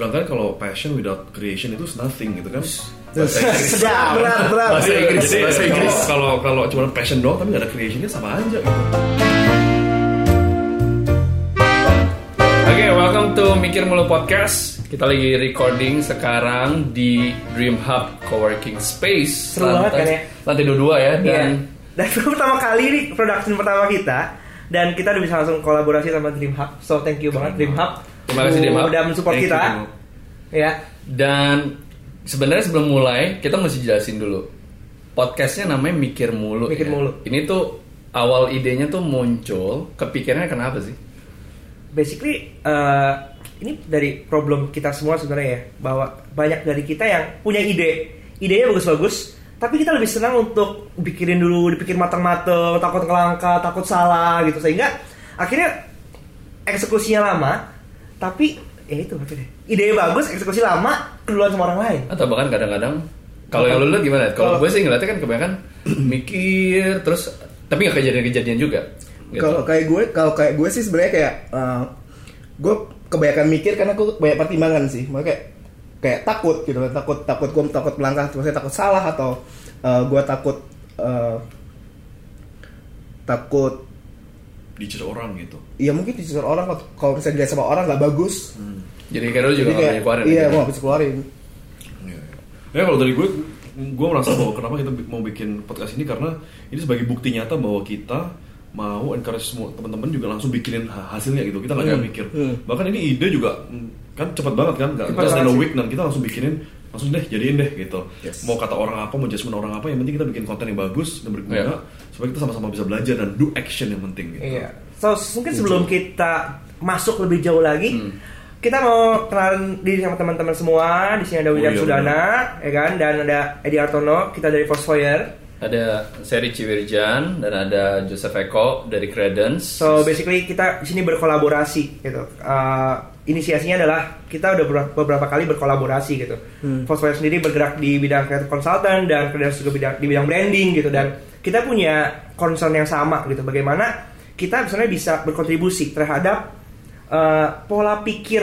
Sedangkan kalau passion without creation itu nothing gitu kan. Sedap, berat, berat. Bahasa Inggris, Jadi, bahasa Inggris. kalau- Kalau cuma passion doang tapi nggak ada creationnya sama aja gitu. Oke, welcome to Mikir Mulu Podcast. Kita lagi recording sekarang di Dream Hub Coworking Space. Seru banget kan ya? Lantai 22 ya dan Iya. Dan itu pertama kali nih production pertama kita dan kita udah bisa langsung kolaborasi sama Dream Hub. So thank you banget Dream Hub. Terima kasih, Hub. Udah mensupport Thank kita. Ya. dan sebenarnya sebelum mulai kita mesti jelasin dulu. Podcastnya namanya Mikir Mulu. Mikir ya. Mulu. Ini tuh awal idenya tuh muncul, kepikirannya kenapa sih? Basically eh, ini dari problem kita semua sebenarnya ya bahwa banyak dari kita yang punya ide, idenya bagus-bagus, tapi kita lebih senang untuk pikirin dulu, dipikir matang-matang, takut kelangka, takut salah gitu sehingga akhirnya eksekusinya lama, tapi ya itu akhirnya idenya bagus, eksekusi lama, keduluan sama orang lain. Atau bahkan kadang-kadang kalau yang lu lihat gimana? Kalau gue sih ngeliatnya kan kebanyakan mikir terus tapi nggak kejadian-kejadian juga. Gitu. Kalau kayak gue, kalau kayak gue sih sebenarnya kayak eh, gue kebanyakan mikir karena gue banyak pertimbangan sih. Makanya kayak kayak takut gitu kan, takut takut gue takut melangkah, maksudnya takut salah atau eh, gue takut eh, takut Dicir orang gitu. ya mungkin disuruh orang kalau- kalau misalnya dilihat sama orang nggak bagus. Jadi kayak lu juga kayak bisa keluarin. iya, gitu. gue nggak bisa keluarin. Iya, iya. Ya kalau dari gue, gue merasa bahwa kenapa kita mau bikin podcast ini karena ini sebagai bukti nyata bahwa kita mau encourage semua teman-teman juga langsung bikinin ha- hasilnya gitu. Kita nggak Hmm. hmm. mikir. Bahkan ini ide juga mm, kan cepat banget kan, nggak just in a banget week dan kita langsung bikinin langsung deh jadiin deh gitu. Yes. Mau kata orang apa, mau judgement orang apa, yang penting kita bikin konten yang bagus dan berguna Iya. supaya kita sama-sama bisa belajar dan do action yang penting gitu. Iya. So mungkin sebelum kita masuk lebih jauh lagi, kita mau kenalan diri sama teman-teman semua. Di sini ada William Oh, iya, Sudana, ya kan, dan ada Edi Artono. Kita dari Foursquare. Ada Seri Ciwirjan dan ada Joseph Eko dari Credence. So basically kita di sini berkolaborasi gitu. Uh, inisiasinya adalah kita udah beberapa, beberapa kali berkolaborasi gitu. Foursquare sendiri bergerak di bidang creative consultant dan Credence juga bidang, di bidang branding gitu dan kita punya concern yang sama gitu. Bagaimana kita misalnya bisa berkontribusi terhadap uh, pola pikir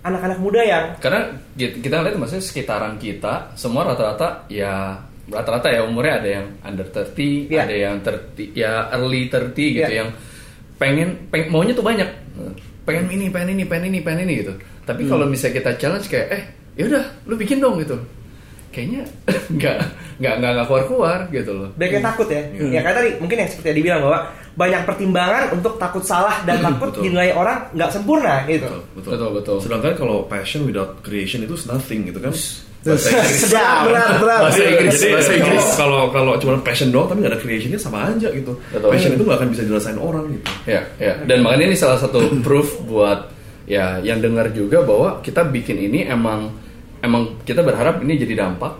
anak-anak muda yang Karena kita lihat maksudnya sekitaran kita semua rata-rata ya rata-rata ya umurnya ada yang under 30, Iya. ada yang 30 ya early 30 gitu Iya. yang pengen, pengen maunya tuh banyak. Pengen ini, pengen ini, pengen ini, pengen ini gitu. Tapi kalau misalnya kita challenge kayak eh ya udah lu bikin dong gitu. Kayaknya nggak nggak nggak nggak keluar-keluar gitu loh. banyak yang takut ya. Ya kayak tadi mungkin yang seperti yang dibilang bahwa banyak pertimbangan untuk takut salah dan takut Betul. dinilai orang nggak sempurna gitu. Betul, Betul, betul. Sedangkan kalau passion without creation itu nothing gitu kan. Sedap, berat, berat. Bahasa Inggris, Jadi bahasa Inggris. kalau kalau cuma passion doang tapi nggak ada creationnya sama aja gitu. Betul. Passion itu nggak akan bisa dirasain orang gitu. Ya, ya. Dan makanya ini salah satu proof buat ya yang dengar juga bahwa kita bikin ini emang emang kita berharap ini jadi dampak.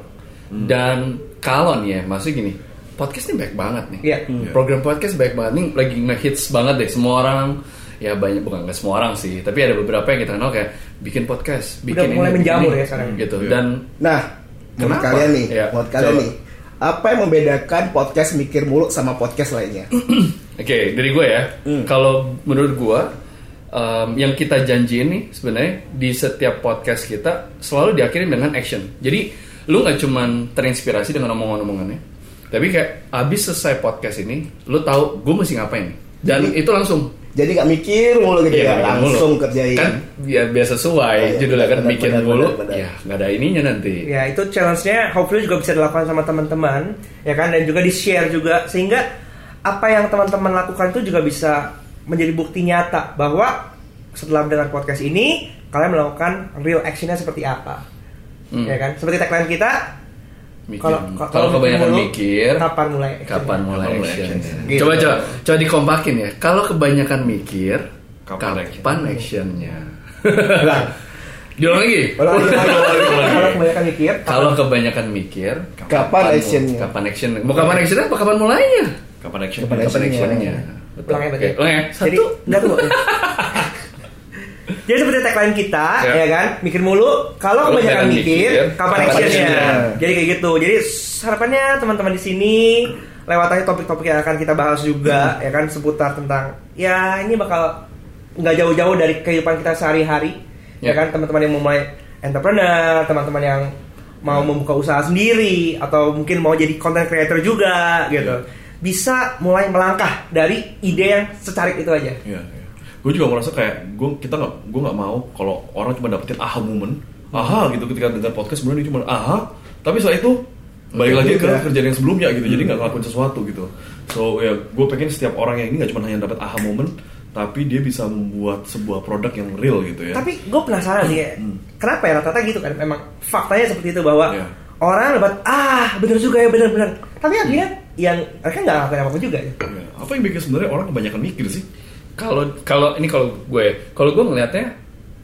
Dan kalau nih ya, maksudnya gini, podcast ini baik banget nih. Iya. Program podcast baik banget nih, lagi ngehits banget deh semua orang. Ya banyak bukan nggak semua orang sih, tapi ada beberapa yang kita kenal kayak bikin podcast, Udah bikin mulai ini, menjamur ini, ya sekarang. Gitu. Iya. Dan Nah, menurut kalian nih, Iya, menurut kalian coba. nih, apa yang membedakan podcast mikir mulu sama podcast lainnya? Oke, dari gue ya. Kalau menurut gue, em, yang kita janjiin nih sebenarnya di setiap podcast kita selalu diakhiri dengan action. Jadi lu nggak cuman terinspirasi dengan omongan-omongannya, tapi kayak abis selesai podcast ini, lu tahu gue mesti ngapain. Dan itu langsung. Jadi nggak mikir mulu gitu Iya, ya, mikir langsung mulu. kerjain. Kan ya biasa sesuai Oh, iya, judulnya kan benar, mikir benar, mulu. benar, benar. Ya nggak ada ininya nanti. Ya itu challenge-nya hopefully juga bisa dilakukan sama teman-teman ya kan dan juga di-share juga sehingga apa yang teman-teman lakukan itu juga bisa menjadi bukti nyata bahwa setelah mendengar podcast ini kalian melakukan real action-nya seperti apa. Hmm. Ya kan? Seperti tagline kita. Kalau- Kalau kebanyakan mikir mulu, mikir, kapan mulai action-nya? Kapan mulai Kapan mulai action? action? Gitu. Coba coba coba dikompakin ya. Kalau kebanyakan mikir, Kapan kapan, action? actionnya? Ulang. Diulang lagi. Kalau kebanyakan mikir, Kalau kebanyakan mikir, Kapan actionnya? Kapan action? Mau kapan actionnya? Apa kapan mulainya? Kapan action? Kapan Kapan actionnya? actionnya? Betul. Ulang ya berarti. Oke, ulang ya. Jadi Satu. enggak tuh. Jadi seperti tagline kita, Ya. ya, kan, mikir mulu. Kalau kebanyakan mikir, mikir, kapan actionnya? Jadi kayak gitu. Jadi harapannya teman-teman di sini lewat aja topik-topik yang akan kita bahas juga, ya kan, seputar tentang ya ini bakal nggak jauh-jauh dari kehidupan kita sehari-hari, ya Ya. kan, teman-teman yang mau mulai entrepreneur, teman-teman yang mau membuka usaha sendiri atau mungkin mau jadi content creator juga gitu. Bisa mulai melangkah dari ide yang secarik itu aja. Iya, iya. Gue juga merasa kayak gue kita nggak gue nggak mau kalau orang cuma dapetin aha moment, aha gitu ketika dengar podcast sebenarnya dia cuma aha, tapi setelah itu balik lagi ke Udah. kerjaan yang sebelumnya gitu, jadi nggak ngelakuin sesuatu gitu. So ya gue pengen setiap orang yang ini nggak cuma hanya dapat aha moment, tapi dia bisa membuat sebuah produk yang real gitu ya. Tapi gue penasaran sih, kayak, kenapa ya rata-rata gitu kan? Memang faktanya seperti itu bahwa Iya. orang dapat ah bener juga ya bener-bener. Tapi akhirnya yang mereka nggak ngelakuin apa-apa juga. Ya. Ya, apa yang bikin sebenarnya orang kebanyakan mikir sih? Kalau kalau ini kalau gue, kalau gue ngelihatnya,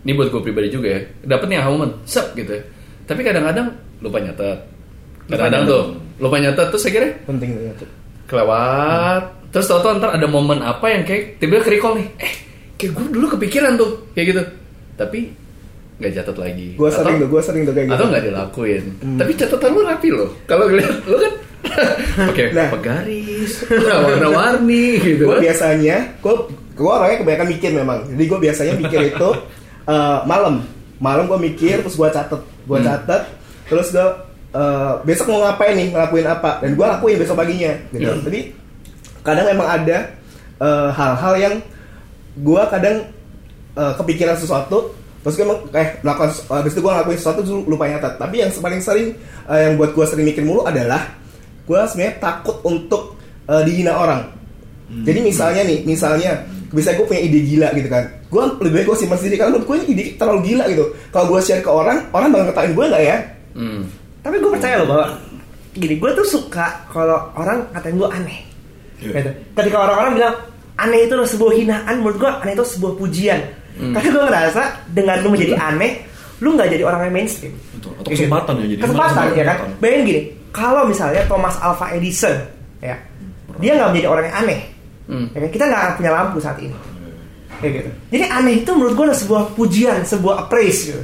ini buat gue pribadi juga ya, dapetnya aha moment, sep gitu ya. Tapi kadang-kadang lupa nyatet. Kadang-kadang tuh lupa nyatet terus akhirnya penting tuh ya tuh. kelewat. Terus tau ntar ada momen apa yang kayak tiba-tiba ke-recall nih, eh kayak gue dulu kepikiran tuh kayak gitu. Tapi nggak catat lagi. Gue sering tuh, gue sering tuh kayak gitu. atau nggak dilakuin. Tapi catatan lu rapi loh. Kalau ngeliat lu kan pakai Nah. pegaris, warna-warni gitu. gue kan. biasanya gue gue orangnya kebanyakan mikir memang. Jadi gue biasanya mikir itu eh, malam. Malam gue mikir terus gue catet. Gue Hmm. catet terus gue eh, besok mau ngapain nih? Ngelakuin apa? Dan gue lakuin besok paginya gitu. Iya. jadi kadang emang ada eh, hal-hal yang gue kadang eh, kepikiran sesuatu terus gue emang eh melakukan habis itu gue ngelakuin sesuatu lupa nyatet tapi yang paling sering eh, yang buat gue sering mikir mulu adalah gue sebenarnya takut untuk eh, dihina orang. Jadi misalnya nih, misalnya bisa gue punya ide gila gitu kan. Gue lebih baik gue simpan sendiri karena menurut gue ini ide terlalu gila gitu. Kalau gue share ke orang, orang bakal ngetawain gue nggak ya? Hmm. Tapi gue percaya loh bahwa gini, gue tuh suka kalau orang ngatain gue aneh. Iya. Gitu. Ketika orang-orang bilang aneh itu adalah sebuah hinaan, menurut gue aneh itu sebuah pujian. Karena gue ngerasa dengan lu menjadi aneh, lu nggak jadi orang yang mainstream. Betul. Atau Gitu. kesempatan ya jadi. Kesempatan ya kan. Bayangin gini, kalau misalnya Thomas Alva Edison, ya, dia nggak menjadi orang yang aneh. Hmm. Ya kan? Kita nggak akan punya lampu saat ini. Kayak gitu. Jadi aneh itu menurut gue adalah sebuah pujian, sebuah appraise gitu.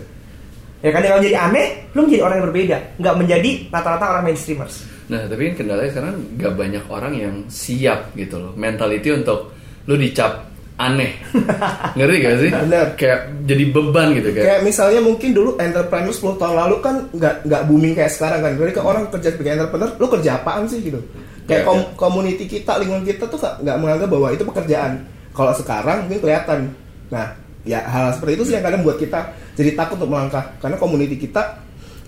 Ya kan dengan menjadi aneh, lu menjadi orang yang berbeda, nggak menjadi rata-rata orang mainstreamers. Nah, tapi kan kendalanya sekarang gak banyak orang yang siap gitu loh. Mentality untuk lu dicap aneh. Ngerti gak sih? Bener. Kayak jadi beban gitu kayak. Kayak misalnya mungkin dulu entrepreneur 10 tahun lalu kan nggak nggak booming kayak sekarang kan. Jadi kan orang kerja sebagai entrepreneur, lu kerja apaan sih gitu? Kayak Ya, kom- ya. community kita, lingkungan kita tuh nggak menganggap bahwa itu pekerjaan. Kalau sekarang mungkin kelihatan. Nah, ya hal seperti itu sih yang kadang buat kita jadi takut untuk melangkah karena community kita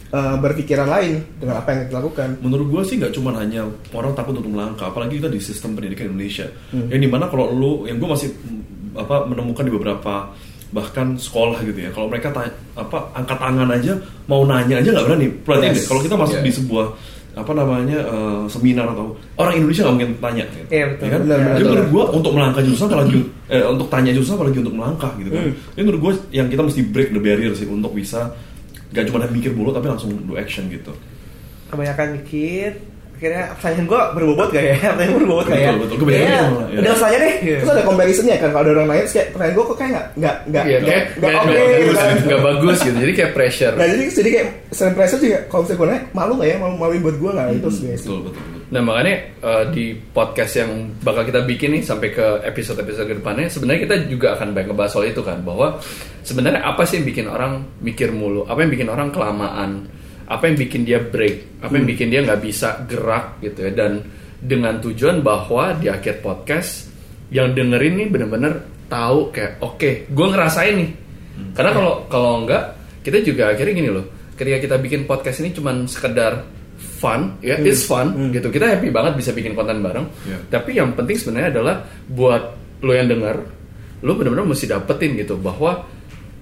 eh, berpikiran lain dengan apa yang kita lakukan. Menurut gue sih nggak cuma hanya orang takut untuk melangkah, apalagi kita di sistem pendidikan Indonesia, Hmm. yang di mana kalau lu, yang gue masih mm, apa menemukan di beberapa bahkan sekolah gitu ya, kalau mereka tanya, apa angkat tangan aja mau nanya aja nggak berani. Perhatiin Yes. deh, kalau kita masuk Yeah. di sebuah apa namanya eh, seminar atau orang Indonesia nggak mungkin tanya, gitu. Iya, betul. Ya kan? Benar, benar, Jadi menurut gue untuk melangkah justru apalagi eh, untuk tanya justru apalagi untuk melangkah gitu kan. Hmm. Jadi menurut gue yang kita mesti break the barrier sih untuk bisa gak cuma mikir mulu tapi langsung do action gitu. Kebanyakan mikir, akhirnya pertanyaan gue berbobot gak ya? Pertanyaan gue berbobot gak ya? Betul, betul. Iya, gitu malah, ya. Udah usah aja deh. Terus ada comparisonnya kan kalau ada orang lain terus kayak pertanyaan gue kok kayak nggak nggak nggak Iya, nggak oke nggak gitu bagus, kan. nggak bagus gitu. Jadi kayak pressure. Nah jadi jadi kayak selain pressure juga kalau misalnya gue nanya malu nggak ya malu maluin buat gue nggak itu sih. Betul, betul, betul. Nah makanya eh, di podcast yang bakal kita bikin nih sampai ke episode-episode ke depannya sebenarnya kita juga akan banyak ngebahas soal itu kan bahwa sebenarnya apa sih yang bikin orang mikir mulu, apa yang bikin orang kelamaan, apa yang bikin dia break, apa yang bikin dia nggak bisa gerak gitu ya? Dan dengan tujuan bahwa di akhir podcast yang dengerin nih bener-bener tahu kayak oke gue ngerasain nih. Karena kalau kalau enggak kita juga akhirnya gini loh. Ketika kita bikin podcast ini cuman sekedar fun ya it's fun gitu. Kita happy banget bisa bikin konten bareng. Iya. tapi yang penting sebenarnya adalah buat lo yang denger lo benar-benar mesti dapetin gitu bahwa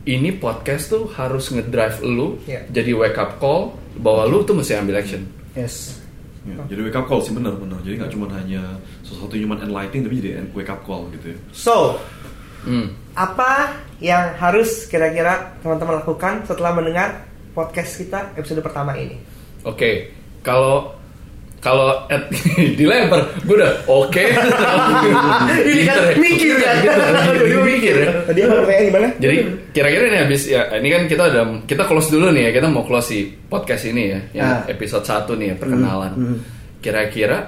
ini podcast tuh harus ngedrive lo Iya. jadi wake up call bahwa lo tuh mesti ambil action Yes. Ya, jadi wake up call sih benar benar. Jadi nggak cuma hanya sesuatu cuma enlightening tapi jadi wake up call gitu ya. So, Hmm. apa yang harus kira-kira teman-teman lakukan setelah mendengar podcast kita episode pertama ini? Oke, kalau kalau at, dilempar, gue udah oke. Ini kan mikir ya. Gitu, mikir. Tadi apa pertanyaan gimana? Jadi kira-kira ini habis ya ini kan kita udah kita close dulu nih ya kita mau close si podcast ini ya yang Ah. episode 1 nih ya perkenalan. Hmm, hmm. Kira-kira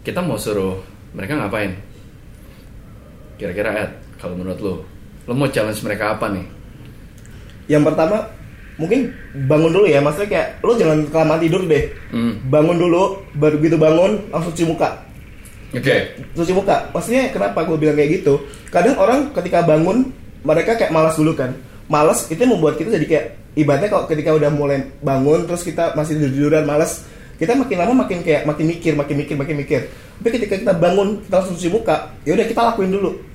kita mau suruh mereka ngapain? Kira-kira Ed kalau menurut lo, lo mau challenge mereka apa nih? Yang pertama mungkin bangun dulu ya maksudnya kayak lo jangan kelamaan tidur deh Hmm. bangun dulu baru begitu bangun langsung cuci muka Oke. cuci muka maksudnya kenapa gue bilang kayak gitu? Kadang orang ketika bangun mereka kayak malas dulu kan. Malas itu membuat kita jadi kayak ibaratnya kalau ketika udah mulai bangun terus kita masih tiduran malas kita makin lama makin kayak makin mikir makin mikir makin mikir. Tapi ketika kita bangun kita langsung cuci muka ya udah kita lakuin dulu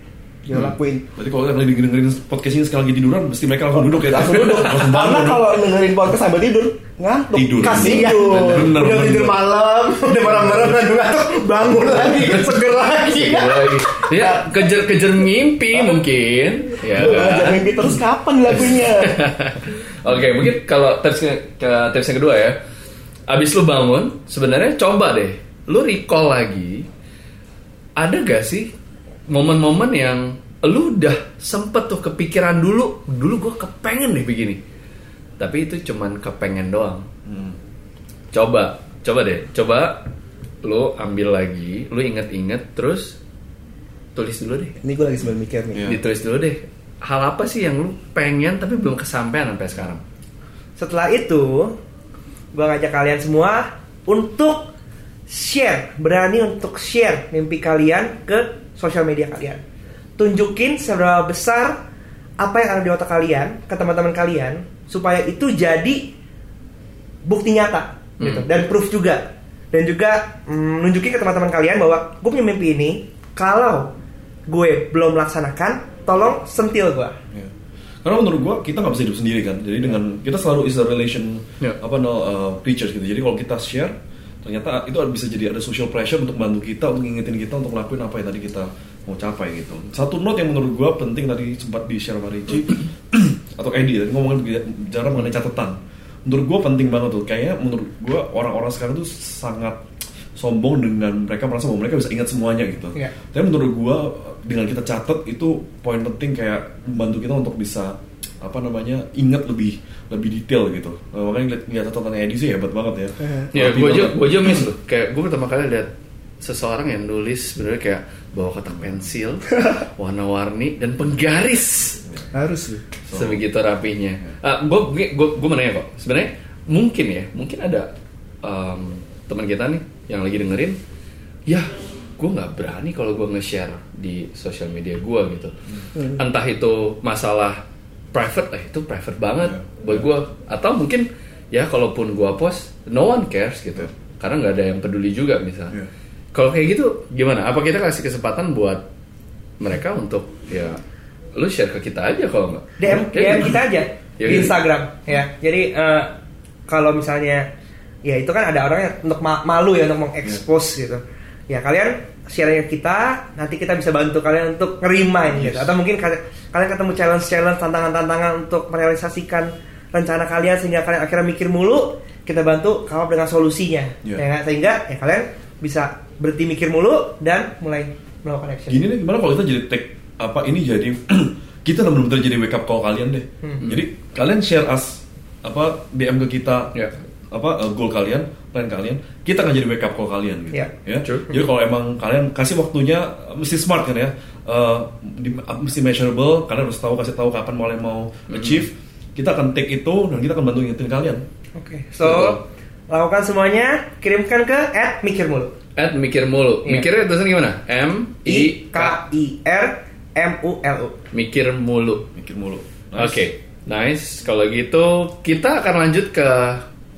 kita lakuin Berarti kalau lagi dengerin podcast ini sekarang lagi tiduran, mesti mereka langsung duduk ya. langsung duduk langsung karena kalau dengerin podcast sambil tidur ngantuk Tidur. kasihan Bener, udah tidur malam udah malam-malam dan ngantuk bangun lagi seger lagi Lagi. Ya, kejar-kejar mimpi mungkin. Ya. Ngajar mimpi terus kapan lagunya Oke, mungkin kalau tips ke tips yang kedua ya. Abis lu bangun, sebenarnya coba deh, lu recall lagi. Ada gak sih momen-momen yang lu udah sempet tuh kepikiran dulu, dulu gue kepengen deh begini. Tapi itu cuman kepengen doang. Hmm. Coba, coba deh, coba lu ambil lagi, lu inget-inget, terus tulis dulu deh. ini gue lagi sambil mikir nih Iya. Ditulis dulu deh. Hal apa sih yang lu pengen tapi belum kesampaian sampai sekarang? Setelah itu, gue ngajak kalian semua untuk share, berani untuk share mimpi kalian ke sosial media kalian. Tunjukin seberapa besar apa yang ada di otak kalian ke teman-teman kalian supaya itu jadi bukti nyata gitu Hmm. dan proof juga dan juga mm, nunjukin ke teman-teman kalian bahwa gue punya mimpi ini kalau gue belum melaksanakan tolong sentil gue Ya. Karena menurut gua kita nggak bisa hidup sendiri kan. Jadi dengan kita selalu is a relation Ya. apa no uh, creatures gitu. Jadi kalau kita share ternyata itu bisa jadi ada social pressure untuk bantu kita untuk ngingetin kita untuk ngelakuin apa yang tadi kita mau capai gitu. Satu note yang menurut gua penting tadi sempat di share sama Ricci atau Edi tadi ngomongin bicara mengenai catatan. Menurut gua penting banget tuh. Kayaknya menurut gua orang-orang sekarang tuh sangat sombong dengan mereka merasa bahwa mereka bisa ingat semuanya gitu. Iya. Tapi menurut gua dengan kita catat itu poin penting kayak membantu kita untuk bisa apa namanya ingat lebih lebih detail gitu. Eh, makanya lihat lihat catatan Edi sih hebat banget ya. Ya, Ngerti gue aja, gue aja miss loh. Kayak gue pertama kali lihat seseorang yang nulis sebenarnya kayak bawa kotak pensil, warna-warni dan penggaris harus lu So. sebegitu rapinya. Gue gue gue mau nanya kok. Sebenarnya mungkin ya, mungkin ada um, teman kita nih yang lagi dengerin. Ya, gue nggak berani kalau gue nge-share di sosial media gue gitu. Entah itu masalah private, eh itu private banget Ya. buat gue. Atau mungkin ya kalaupun gue post, no one cares gitu. Karena nggak ada yang peduli juga misalnya. Ya. Kalau kayak gitu gimana? Apa kita kasih kesempatan buat mereka untuk ya lu share ke kita aja kalau nggak? DM Kayak DM gitu. kita aja Ya, di gitu. Instagram ya. Jadi eh, kalau misalnya ya itu kan ada orang yang untuk ma- malu ya untuk mengekspos gitu. Ya kalian share ke kita, nanti kita bisa bantu kalian untuk ngerimain gitu. Atau mungkin kalian, kalian ketemu challenge-challenge, tantangan-tantangan untuk merealisasikan rencana kalian sehingga kalian akhirnya mikir mulu, kita bantu kamu dengan solusinya. Iya. Ya, sehingga ya kalian bisa berhenti mikir mulu dan mulai melakukan action. Gini nih gimana kalau kita jadi take apa ini jadi kita benar-benar jadi wake up call kalian deh. Hmm. Jadi kalian share us apa DM ke kita Ya. Apa uh, goal kalian, plan kalian, kita akan jadi wake up call kalian gitu. Ya. Ya. True. Jadi kalau emang kalian kasih waktunya mesti smart kan ya. Uh, di- uh, mesti measurable, kalian harus tahu kasih tahu kapan mulai mau achieve. Kita akan take itu dan kita akan bantu ngingetin kalian. Oke, so lakukan semuanya, kirimkan ke @mikir mulu. At mikir mulu. Iya. Mikirnya tulisan gimana? M I I K I R M U L U. Mikir mulu. Mikir mulu. Oke, nice. Kalau gitu kita akan lanjut ke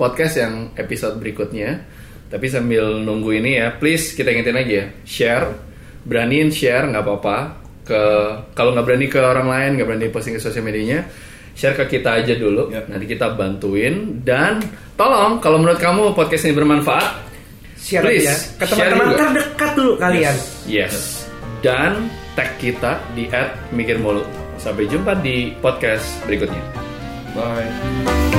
podcast yang episode berikutnya. Tapi sambil nunggu ini ya, please kita ingetin lagi ya, share, beraniin share nggak apa-apa. Ke kalau nggak berani ke orang lain, nggak berani posting ke sosial medianya, share ke kita aja dulu. Yap. Nanti kita bantuin dan tolong kalau menurut kamu podcast ini bermanfaat, Share Please, ya ke teman-teman terdekat dulu kalian. Yes. Dan tag kita di @mikirmulu. Sampai jumpa di podcast berikutnya. Bye.